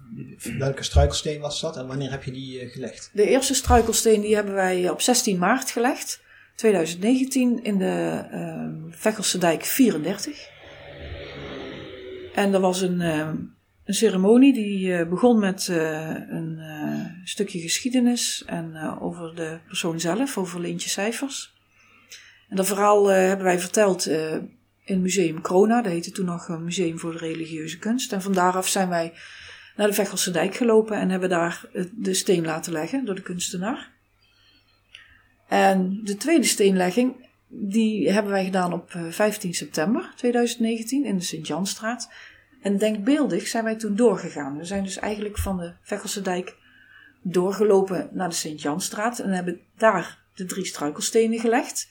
welke struikelsteen was dat en wanneer heb je die eh, gelegd? De eerste struikelsteen die hebben wij op 16 maart gelegd. 2019 in de ehm Veghelse dijk 34. En dat was een, ehm, een ceremonie die eh, begon met eh, een stukje geschiedenis en over de persoon zelf, over Leentje Cijfers. En dat verhaal eh, hebben wij verteld eh, in Museum Krona, dat heette toen nog een Museum voor de Religieuze Kunst. En van daaraf zijn wij naar de Veghelse dijk gelopen en hebben daar eh, de steen laten leggen door de kunstenaar. En de tweede steenlegging, die hebben wij gedaan op eh, 15 september 2019 in de Sint-Janstraat. En denkbeeldig zijn wij toen doorgegaan. We zijn dus eigenlijk van de Veghelse dijk doorgelopen naar de Sint-Janstraat en hebben daar de drie struikelstenen gelegd.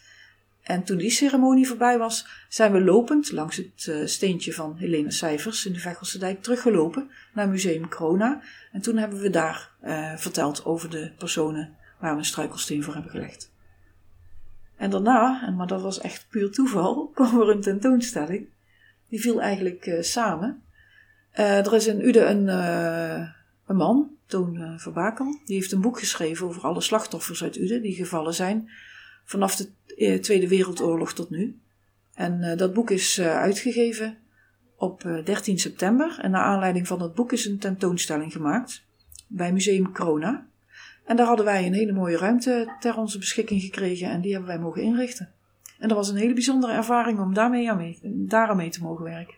En toen die ceremonie voorbij was, zijn we lopend langs het eh, steentje van Helene Cijfers in de Veghelse dijk teruggelopen naar Museum Krona. En toen hebben we daar eh, verteld over de personen waar we een struikelsteen voor hebben gelegd. En daarna, en maar dat was echt puur toeval, kwam er een tentoonstelling. Die viel eigenlijk eh, samen. Er is in Uden een, een man, Toon Verbakel, die heeft een boek geschreven over alle slachtoffers uit Uden die gevallen zijn vanaf de eh, Tweede Wereldoorlog tot nu. En eh, dat boek is eh, uitgegeven op eh, 13 september. En naar aanleiding van dat boek is een tentoonstelling gemaakt bij Museum Corona. En daar hadden wij een hele mooie ruimte ter onze beschikking gekregen en die hebben wij mogen inrichten. En dat was een hele bijzondere ervaring om daarmee mee, daar aan mee te mogen werken.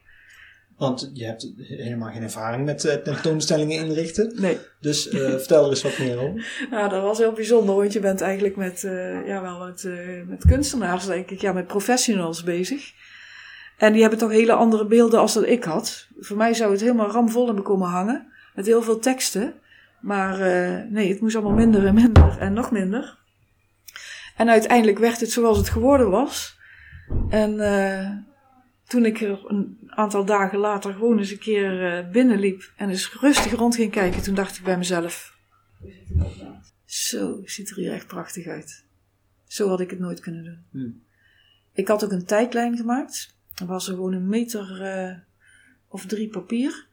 Want je hebt helemaal geen ervaring met eh, tentoonstellingen inrichten. Nee, Dus eh, vertel er eens wat meer over. ja, dat was heel bijzonder, want je bent eigenlijk met, eh, ja, wel met, met kunstenaars, denk ik, ja, met professionals bezig. En die hebben toch hele andere beelden als dat ik had. Voor mij zou het helemaal ramvol hebben komen hangen, met heel veel teksten. Maar nee, het moest allemaal minder en minder en nog minder. En uiteindelijk werd het zoals het geworden was. En toen ik er een aantal dagen later gewoon eens een keer eh, binnenliep en eens rustig rond ging kijken, toen dacht ik bij mezelf: Zo, ziet er hier echt prachtig uit. Zo had ik het nooit kunnen doen. Hmm. Ik had ook een tijdlijn gemaakt. Er was er gewoon een meter eh, of drie papier.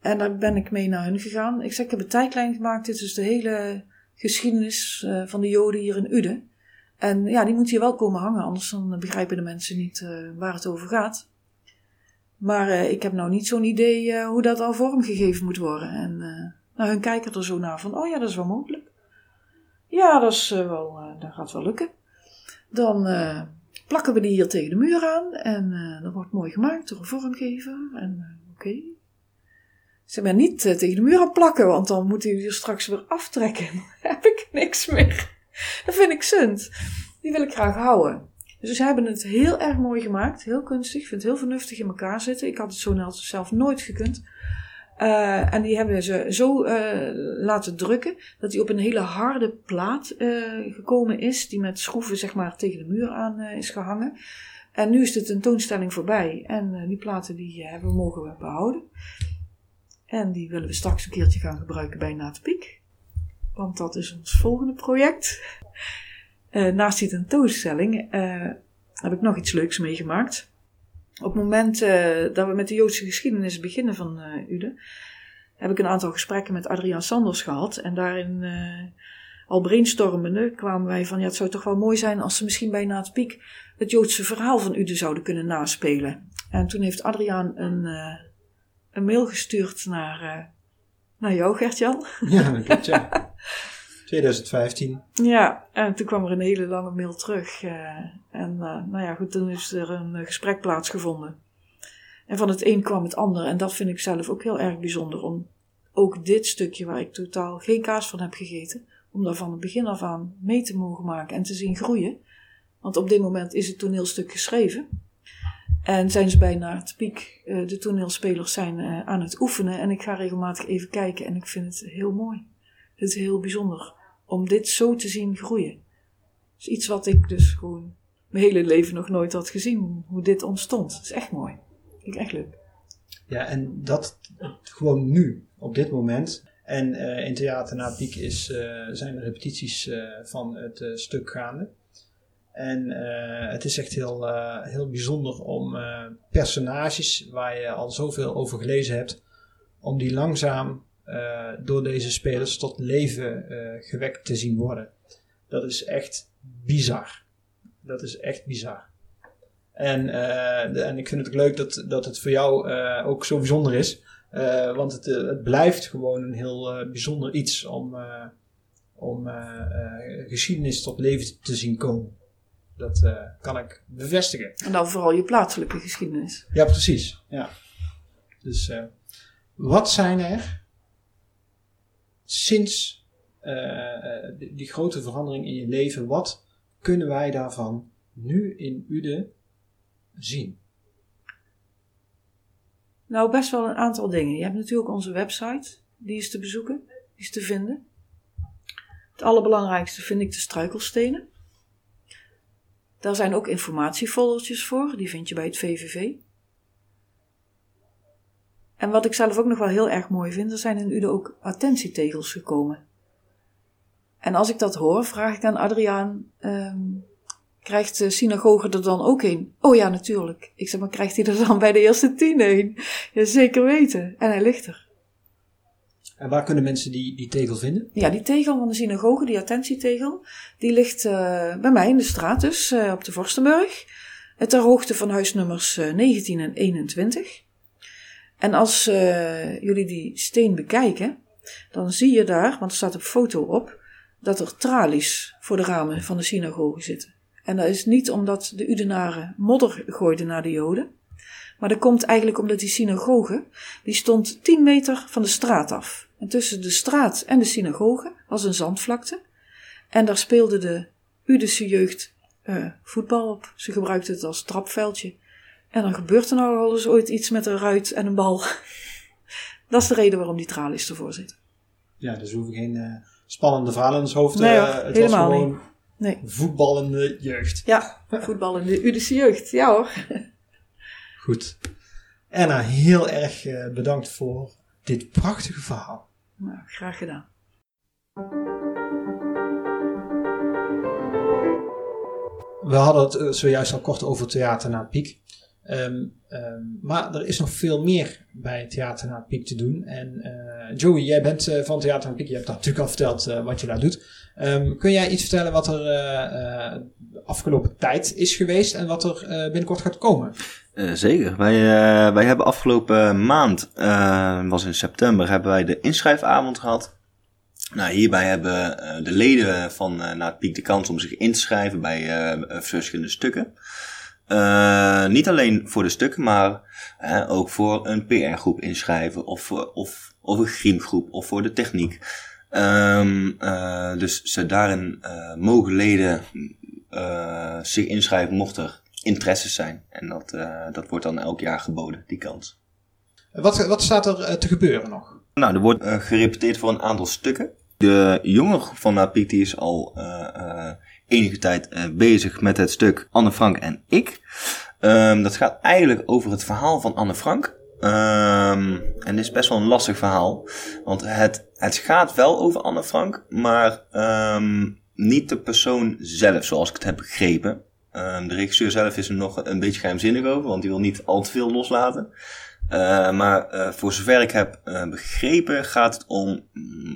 En daar ben ik mee naar hun gegaan. Ik zeg, ik heb een tijdlijn gemaakt. Dit is de hele geschiedenis eh, van de Joden hier in Uden. En ja, die moet hier wel komen hangen, anders dan begrijpen de mensen niet eh, waar het over gaat. Maar eh, ik heb nou niet zo'n idee eh, hoe dat al vormgegeven moet worden. En nou, hun kijken er zo naar van, oh ja, dat is wel mogelijk. Ja, dat, is, wel, dat gaat wel lukken. Dan plakken we die hier tegen de muur aan en dat wordt mooi gemaakt door een vormgever. En oké. Ze maar niet tegen de muur aan plakken, want dan moet hij er straks weer aftrekken. Dan heb ik niks meer. Dat vind ik zund. Die wil ik graag houden. Dus ze hebben het heel erg mooi gemaakt, heel kunstig. Ik vind het heel vernuftig in elkaar zitten. Ik had het zo zelf nooit gekund. Eh, en die hebben ze zo eh, laten drukken dat die op een hele harde plaat eh, gekomen is, die met schroeven zeg maar tegen de muur aan is gehangen. En nu is de tentoonstelling voorbij en die platen die hebben we mogen behouden. En die willen we straks een keertje gaan gebruiken bij Natepiek. Want dat is ons volgende project. Eh, naast die tentoonstelling eh, heb ik nog iets leuks meegemaakt. Op het moment eh, dat we met de Joodse geschiedenis beginnen van Uden, heb ik een aantal gesprekken met Adriaan Sanders gehad. En daarin, al brainstormende, kwamen wij van, ja, het zou toch wel mooi zijn als ze misschien bij Naat Piek het Joodse verhaal van Uden zouden kunnen naspelen. En toen heeft Adriaan een, een mail gestuurd naar, naar jou, Gert-Jan. Ja, dat klopt, ja. 2015. Ja, en toen kwam er een hele lange mail terug. eh, en eh, nou ja, goed, toen is er een eh, gesprek plaatsgevonden. En van het een kwam het ander. En dat vind ik zelf ook heel erg bijzonder. Om ook dit stukje waar ik totaal geen kaas van heb gegeten. Om daar van het begin af aan mee te mogen maken en te zien groeien. Want op dit moment is het toneelstuk geschreven. En zijn ze bijna het piek. de toneelspelers zijn aan het oefenen. En ik ga regelmatig even kijken. En ik vind het heel mooi. Het is heel bijzonder om dit zo te zien groeien. Het is iets wat ik dus gewoon mijn hele leven nog nooit had gezien. Hoe dit ontstond. Het is echt mooi. Vind ik echt leuk. Ja, en dat gewoon nu, op dit moment. En eh, in Theater na Piek is, eh, zijn de repetities eh, van het stuk gaande. En het is echt heel, heel bijzonder om personages waar je al zoveel over gelezen hebt, om die langzaam door deze spelers tot leven eh, gewekt te zien worden. Dat is echt bizar. Dat is echt bizar. En, eh, de- en ik vind het ook leuk dat, dat het voor jou eh, ook zo bijzonder is. Eh, want het, eh, het blijft gewoon een heel eh, bijzonder iets om, eh, om eh, eh, geschiedenis tot leven te zien komen. Dat eh, kan ik bevestigen. En dan vooral je plaatselijke geschiedenis. Ja, precies. Ja. Dus eh, wat zijn er sinds eh, eh, die, die grote verandering in je leven, wat kunnen wij daarvan nu in Ude zien? Nou, best wel een aantal dingen. Je hebt natuurlijk onze website. Die is te bezoeken. Die is te vinden. Het allerbelangrijkste vind ik de struikelstenen. Daar zijn ook informatiefoldertjes voor. Die vind je bij het VVV. En wat ik zelf ook nog wel heel erg mooi vind, er zijn in Uden ook attentietegels gekomen. En als ik dat hoor, vraag ik aan Adriaan, ehm, Krijgt de synagoge er dan ook een? Oh ja, natuurlijk. Ik zeg, maar krijgt hij er dan bij de eerste tien een? Ja, zeker weten. En hij ligt er. En waar kunnen mensen die, die tegel vinden? Ja, die tegel van de synagoge, die attentietegel, die ligt uh, bij mij in de straat dus, uh, op de Vorstenburg. Ter hoogte van huisnummers uh, 19 en 21. En als jullie die steen bekijken, dan zie je daar, want er staat een foto op, dat er tralies voor de ramen van de synagoge zitten. En dat is niet omdat de Udenaren modder gooiden naar de Joden, maar dat komt eigenlijk omdat die synagoge, die stond 10 meter van de straat af. En tussen de straat en de synagoge was een zandvlakte. En daar speelde de Udische jeugd uh, voetbal op. Ze gebruikten het als trapveldje. En dan gebeurt er nou al eens ooit iets met een ruit en een bal. Dat is de reden waarom die tralies ervoor zitten. Ja, dus we hoeven geen uh, spannende verhalen in ons hoofd. Nee, uh, het helemaal was gewoon niet. Nee. voetballende jeugd. Ja, voetballende Udische jeugd. Ja hoor. Goed. Anna, heel erg uh, bedankt voor dit prachtige verhaal. Nou, graag gedaan. We hadden het zojuist al kort over Theater na Piek. Um, um, maar er is nog veel meer bij Theater na Piek te doen. En uh, Joey, jij bent uh, van Theater na Piek. Je hebt natuurlijk al verteld wat je daar doet. Um, kun jij iets vertellen wat er de afgelopen tijd is geweest en wat er binnenkort gaat komen? Zeker. Wij, wij hebben afgelopen maand, was in september, hebben wij de inschrijfavond gehad. Nou, hierbij hebben de leden van Na het Piek de kans om zich in te schrijven bij verschillende stukken. Niet alleen voor de stukken, maar ook voor een PR-groep inschrijven of, of, of een griemgroep of voor de techniek. Um, dus ze daarin mogen leden zich inschrijven mocht er interesses zijn. En dat, dat wordt dan elk jaar geboden, die kans. Wat, wat staat er te gebeuren nog? Nou, er wordt gerepeteerd voor een aantal stukken. De jonge groep van die is al enige tijd bezig met het stuk Anne Frank en ik. Um, dat gaat eigenlijk over het verhaal van Anne Frank. Um, en dit is best wel een lastig verhaal. Want het, het gaat wel over Anne Frank, maar um, niet de persoon zelf, zoals ik het heb begrepen. De regisseur zelf is er nog een beetje geheimzinnig over, want die wil niet al te veel loslaten. Uh, maar uh, voor zover ik heb begrepen gaat het om,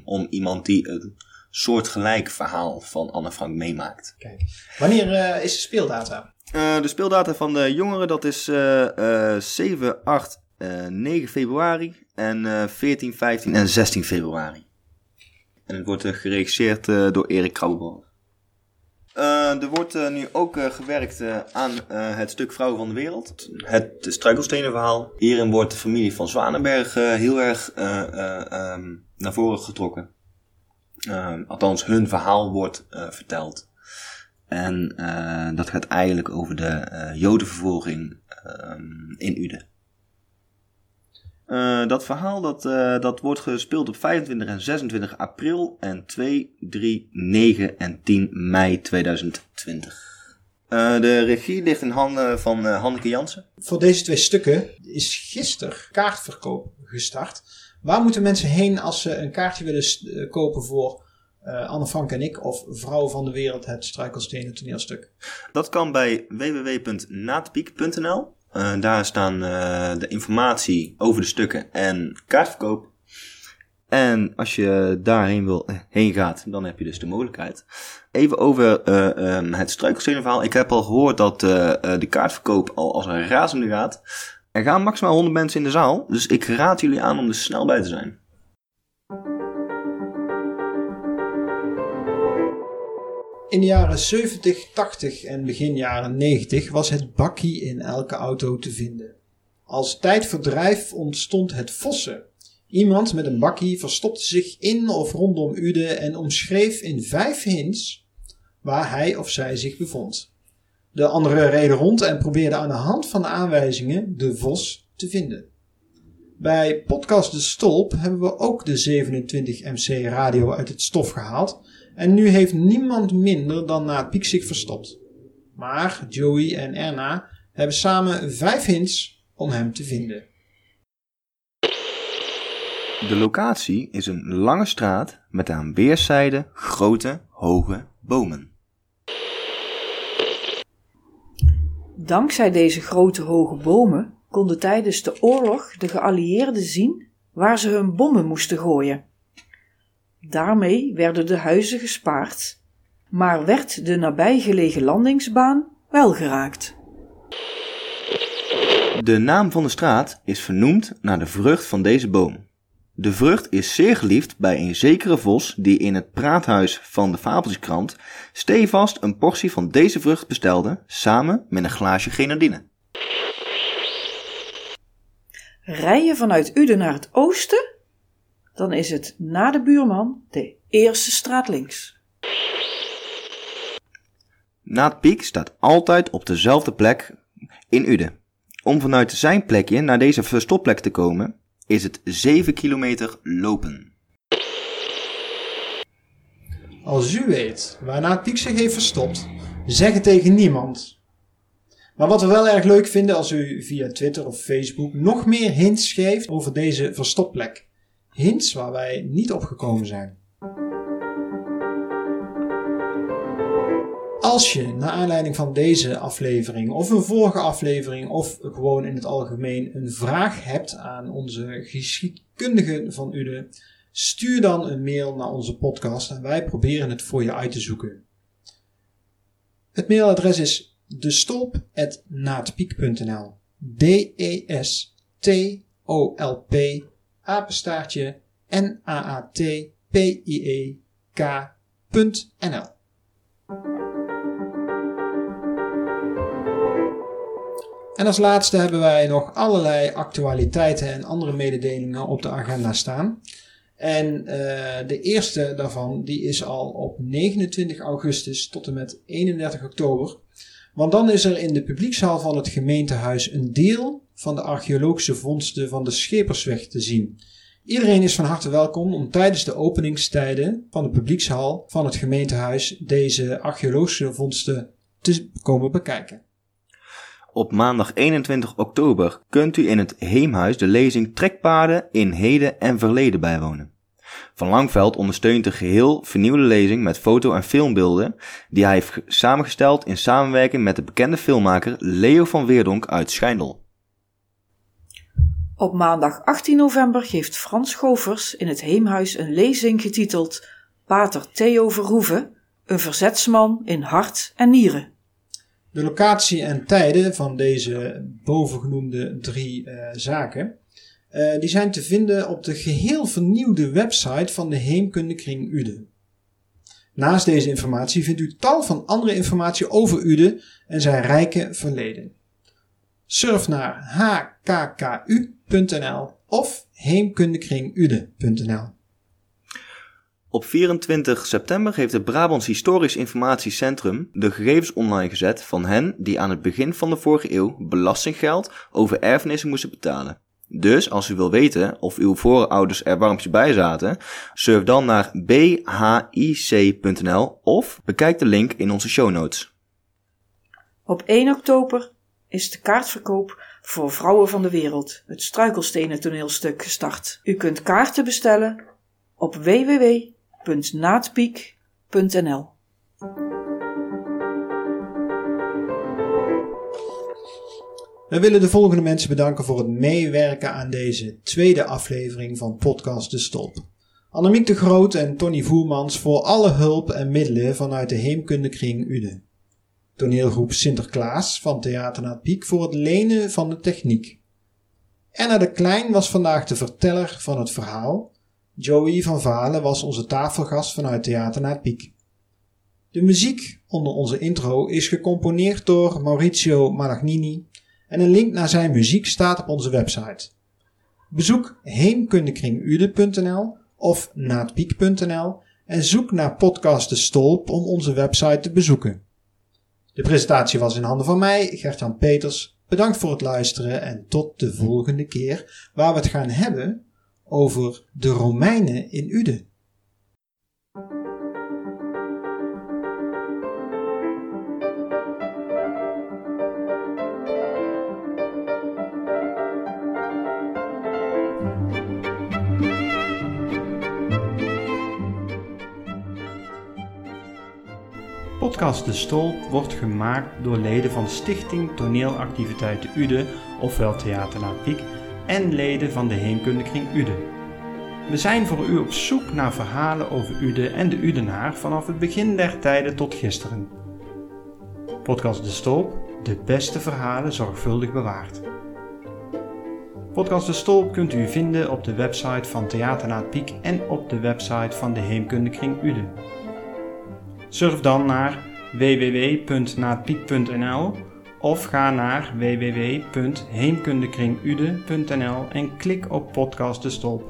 om iemand die een soortgelijk verhaal van Anne Frank meemaakt. Kijk, wanneer is de speeldata? de speeldata van de jongeren dat is 7, 8, 9 februari en 14, 15 en 16 februari. En het wordt geregisseerd door Erik Krauwebal. Uh, er wordt uh, nu ook uh, gewerkt aan het stuk Vrouwen van de Wereld. Het struikelstenenverhaal. Hierin wordt de familie van Zwanenberg heel erg um, naar voren getrokken. Ehm, althans, hun verhaal wordt verteld. En dat gaat eigenlijk over de jodenvervolging ehm, in Uden. Uh, dat verhaal dat, uh, dat wordt gespeeld op 25 en 26 april en 2, 3, 9 en 10 mei 2020. Uh, de regie ligt in handen van Hanneke Jansen. Voor deze twee stukken is gisteren kaartverkoop gestart. Waar moeten mensen heen als ze een kaartje willen kopen voor Anne Frank en ik of Vrouwen van de Wereld, het struikelstenen toneelstuk? Dat kan bij www.naatpiek.nl. Daar staan de informatie over de stukken en kaartverkoop. En als je daarheen wil, eh, heen gaat, dan heb je dus de mogelijkheid. Even over uh, um, het struikelstenenverhaal. Ik heb al gehoord dat de kaartverkoop al als een razende gaat. Er gaan maximaal 100 mensen in de zaal, dus ik raad jullie aan om er snel bij te zijn. In de jaren 70, 80 en begin jaren 90 was het bakkie in elke auto te vinden. Als tijdverdrijf ontstond het vossen. Iemand met een bakkie verstopte zich in of rondom Ude en omschreef in vijf hints waar hij of zij zich bevond. De anderen reden rond en probeerden aan de hand van de aanwijzingen de vos te vinden. Bij podcast De Stolp hebben we ook de 27 MC radio uit het stof gehaald en nu heeft niemand minder dan na Piek zich verstopt. Maar Joey en Erna hebben samen vijf hints om hem te vinden. De locatie is een lange straat met aan weerszijden grote, hoge bomen. Dankzij deze grote hoge bomen konden tijdens de oorlog de geallieerden zien waar ze hun bommen moesten gooien. Daarmee werden de huizen gespaard, maar werd de nabijgelegen landingsbaan wel geraakt. De naam van de straat is vernoemd naar de vrucht van deze boom. De vrucht is zeer geliefd bij een zekere vos die in het praathuis van de Fabeltjeskrant stevast een portie van deze vrucht bestelde, samen met een glaasje grenadine. Rij je vanuit Uden naar het oosten, dan is het na de buurman de eerste straat links. Naad Piek staat altijd op dezelfde plek in Uden. Om vanuit zijn plekje naar deze verstopplek te komen, is het 7 kilometer lopen. Als u weet waarna Piek zich heeft verstopt, zeg het tegen niemand. Maar wat we wel erg leuk vinden als u via Twitter of Facebook nog meer hints geeft over deze verstopplek. Hints waar wij niet op gekomen zijn. Als je naar aanleiding van deze aflevering of een vorige aflevering of gewoon in het algemeen een vraag hebt aan onze geschiedkundigen van Ude, stuur dan een mail naar onze podcast en wij proberen het voor je uit te zoeken. Het mailadres is destolp.naatpiek.nl D-E-S-T-O-L-P apenstaartje N-A-A-T-P-I-E-K.nl En als laatste hebben wij nog allerlei actualiteiten en andere mededelingen op de agenda staan. En uh, de eerste daarvan die is al op 29 augustus tot en met 31 oktober. Want dan is er in de publiekzaal van het gemeentehuis een deel van de archeologische vondsten van de Schepersweg te zien. Iedereen is van harte welkom om tijdens de openingstijden van de publiekshal van het gemeentehuis deze archeologische vondsten te komen bekijken. Op maandag 21 oktober kunt u in het Heemhuis de lezing Trekpaden in Heden en Verleden bijwonen. Van Langveld ondersteunt de geheel vernieuwde lezing met foto- en filmbeelden die hij heeft samengesteld in samenwerking met de bekende filmmaker Leo van Weerdonk uit Schijndel. Op maandag 18 november geeft Frans Govers in het Heemhuis een lezing getiteld Pater Theo Verhoeven, een verzetsman in hart en nieren. De locatie en tijden van deze bovengenoemde drie uh, zaken uh, die zijn te vinden op de geheel vernieuwde website van de Heemkundekring Uden. Naast deze informatie vindt u tal van andere informatie over Uden en zijn rijke verleden. Surf naar hkku.nl of heemkundekringude.nl. Op 24 september heeft het Brabants Historisch Informatiecentrum de gegevens online gezet van hen die aan het begin van de vorige eeuw belastinggeld over erfenissen moesten betalen. Dus als u wil weten of uw voorouders er warmpje bij zaten, surf dan naar bhic.nl of bekijk de link in onze show notes. Op 1 oktober is de kaartverkoop voor Vrouwen van de Wereld, het struikelstenen toneelstuk, gestart. U kunt kaarten bestellen op www.naatpiek.nl. We willen de volgende mensen bedanken voor het meewerken aan deze tweede aflevering van Podcast De Stop. Annemiek de Groot en Tony Voermans voor alle hulp en middelen vanuit de Heemkundekring Uden. Toneelgroep Sinterklaas van Theater Naad Piek voor het lenen van de techniek. Enna de Klein was vandaag de verteller van het verhaal. Joey van Valen was onze tafelgast vanuit Theater Naad Piek. De muziek onder onze intro is gecomponeerd door Maurizio Malagnini en een link naar zijn muziek staat op onze website. Bezoek heemkundekringude.nl of naadpiek.nl en zoek naar podcast De Stolp om onze website te bezoeken. De presentatie was in handen van mij, Gert-Jan Peters. Bedankt voor het luisteren en tot de volgende keer waar we het gaan hebben over de Romeinen in Uden. Podcast De Stolp wordt gemaakt door leden van Stichting Toneelactiviteiten Ude, ofwel Theater La Piek, en leden van de Heemkundekring Ude. We zijn voor u op zoek naar verhalen over Ude en de Udenaar vanaf het begin der tijden tot gisteren. Podcast De Stolp, de beste verhalen zorgvuldig bewaard. Podcast De Stolp kunt u vinden op de website van Theater Piek en op de website van de Heemkundekring Ude. Surf dan naar www.naatpiek.nl of ga naar www.heemkundekringude.nl en klik op podcast De Stolp.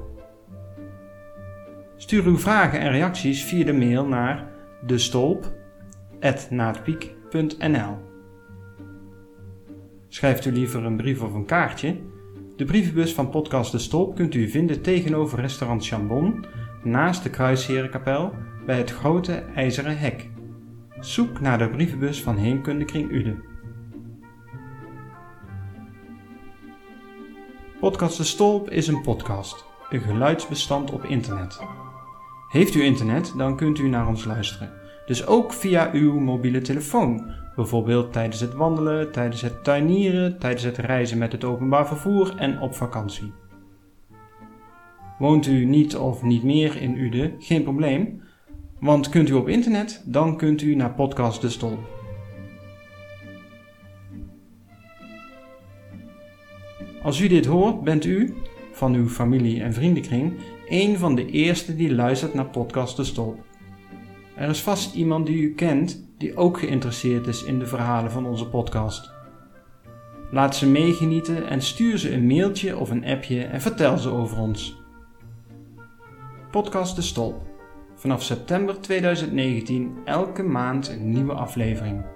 Stuur uw vragen en reacties via de mail naar destolp.naatpiek.nl Schrijft u liever een brief of een kaartje? De brievenbus van podcast De Stolp kunt u vinden tegenover restaurant Chambon, naast de Kruisherenkapel, bij het grote ijzeren hek. Zoek naar de brievenbus van Heemkundekring Uden. Podcast De Stolp is een podcast, een geluidsbestand op internet. Heeft u internet, dan kunt u naar ons luisteren. Dus ook via uw mobiele telefoon, bijvoorbeeld tijdens het wandelen, tijdens het tuinieren, tijdens het reizen met het openbaar vervoer en op vakantie. Woont u niet of niet meer in Uden? Geen probleem, want kunt u op internet, dan kunt u naar Podcast De Stolp. Als u dit hoort, bent u, van uw familie en vriendenkring, een van de eerste die luistert naar Podcast De Stolp. Er is vast iemand die u kent die ook geïnteresseerd is in de verhalen van onze podcast. Laat ze meegenieten en stuur ze een mailtje of een appje en vertel ze over ons. Podcast De Stolp. Vanaf september 2019 elke maand een nieuwe aflevering.